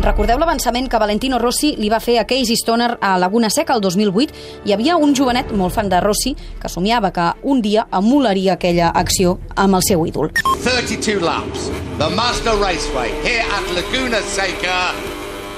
Recordeu l'avançament que Valentino Rossi li va fer a Casey Stoner a Laguna Seca el 2008? Hi havia un jovenet molt fan de Rossi que somiava que un dia emularia aquella acció amb el seu ídol. 32 laps, the Master Raceway, here at Laguna Seca.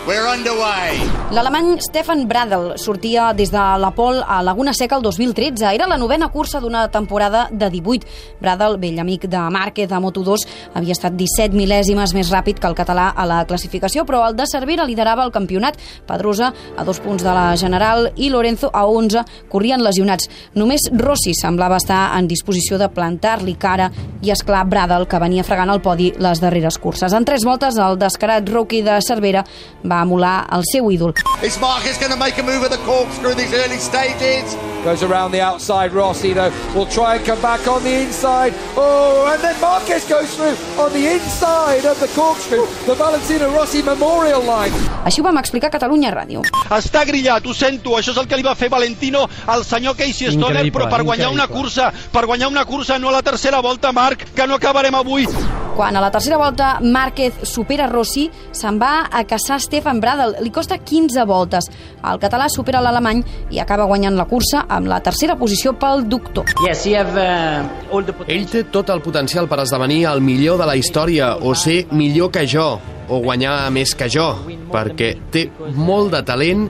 We're underway. L'alemany Stefan Bradl sortia des de la Pol a Laguna Seca el 2013. Era la novena cursa d'una temporada de 18. Bradl, vell amic de Márquez a Moto2, havia estat 17 mil·lèsimes més ràpid que el català a la classificació, però el de Cervera liderava el campionat. Pedrosa a dos punts de la General i Lorenzo a 11 corrien lesionats. Només Rossi semblava estar en disposició de plantar-li cara i, és clar Bradl, que venia fregant el podi les darreres curses. En tres voltes, el descarat rookie de Cervera va emular el seu ídol. Is Marcus going to make a move at the corkscrew in these early stages? Goes around the outside. Rossi, though, will try and come back on the inside. Oh, and then Marquez goes through on the inside of the corkscrew, the Valentino Rossi Memorial Line. Així ho vam explicar a Catalunya Ràdio. Està grillat, ho sento, això és el que li va fer Valentino al senyor Casey Stoner, Increïble, però per guanyar una increïble. cursa, per guanyar una cursa, no a la tercera volta, Marc, que no acabarem avui. Quan a la tercera volta Márquez supera Rossi, se'n va a caçar Stefan Bradl. Li costa 15 voltes. El català supera l'alemany i acaba guanyant la cursa amb la tercera posició pel doctor. Yes, have uh, all the. Ell té tot el potencial per esdevenir el millor de la història, o ser millor que jo, o guanyar més que jo, perquè té molt de talent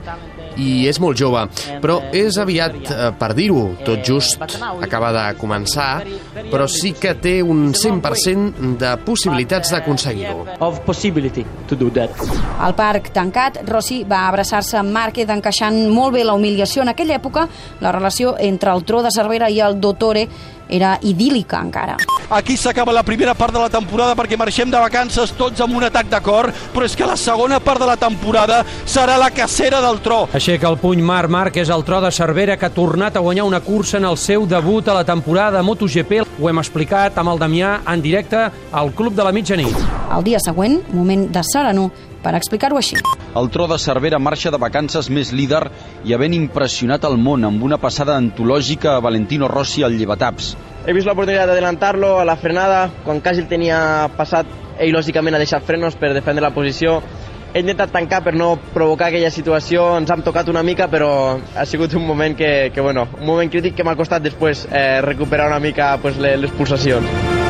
i és molt jove, però és aviat eh, per dir-ho, tot just acaba de començar, però sí que té un 100% de possibilitats d'aconseguir-ho. Of possibility to do that. Al parc tancat, Rossi va abraçar-se amb Márquez encaixant molt bé la humiliació. En aquella època, la relació entre el tro de Cervera i el Dottore era idíl·lica encara. Aquí s'acaba la primera part de la temporada perquè marxem de vacances tots amb un atac de cor, però és que la segona part de la temporada serà la cacera del tro. Aixeca el puny Marc Márquez, el tro de Cervera, que ha tornat a guanyar una cursa en el seu debut a la temporada de MotoGP. Ho hem explicat amb el Damià en directe al Club de la Mitjanit. El dia següent, moment de serenor per explicar-ho així. El tro de Cervera marxa de vacances més líder i havent impressionat el món amb una passada antològica a Valentino Rossi al llevataps. He vist l'oportunitat d'adelantar-lo a la frenada, quan quasi el tenia passat, ell lògicament ha deixat frenos per defendre la posició. He intentat tancar per no provocar aquella situació, ens hem tocat una mica, però ha sigut un moment que, que bueno, un moment crític que m'ha costat després eh, recuperar una mica pues, les, les pulsacions.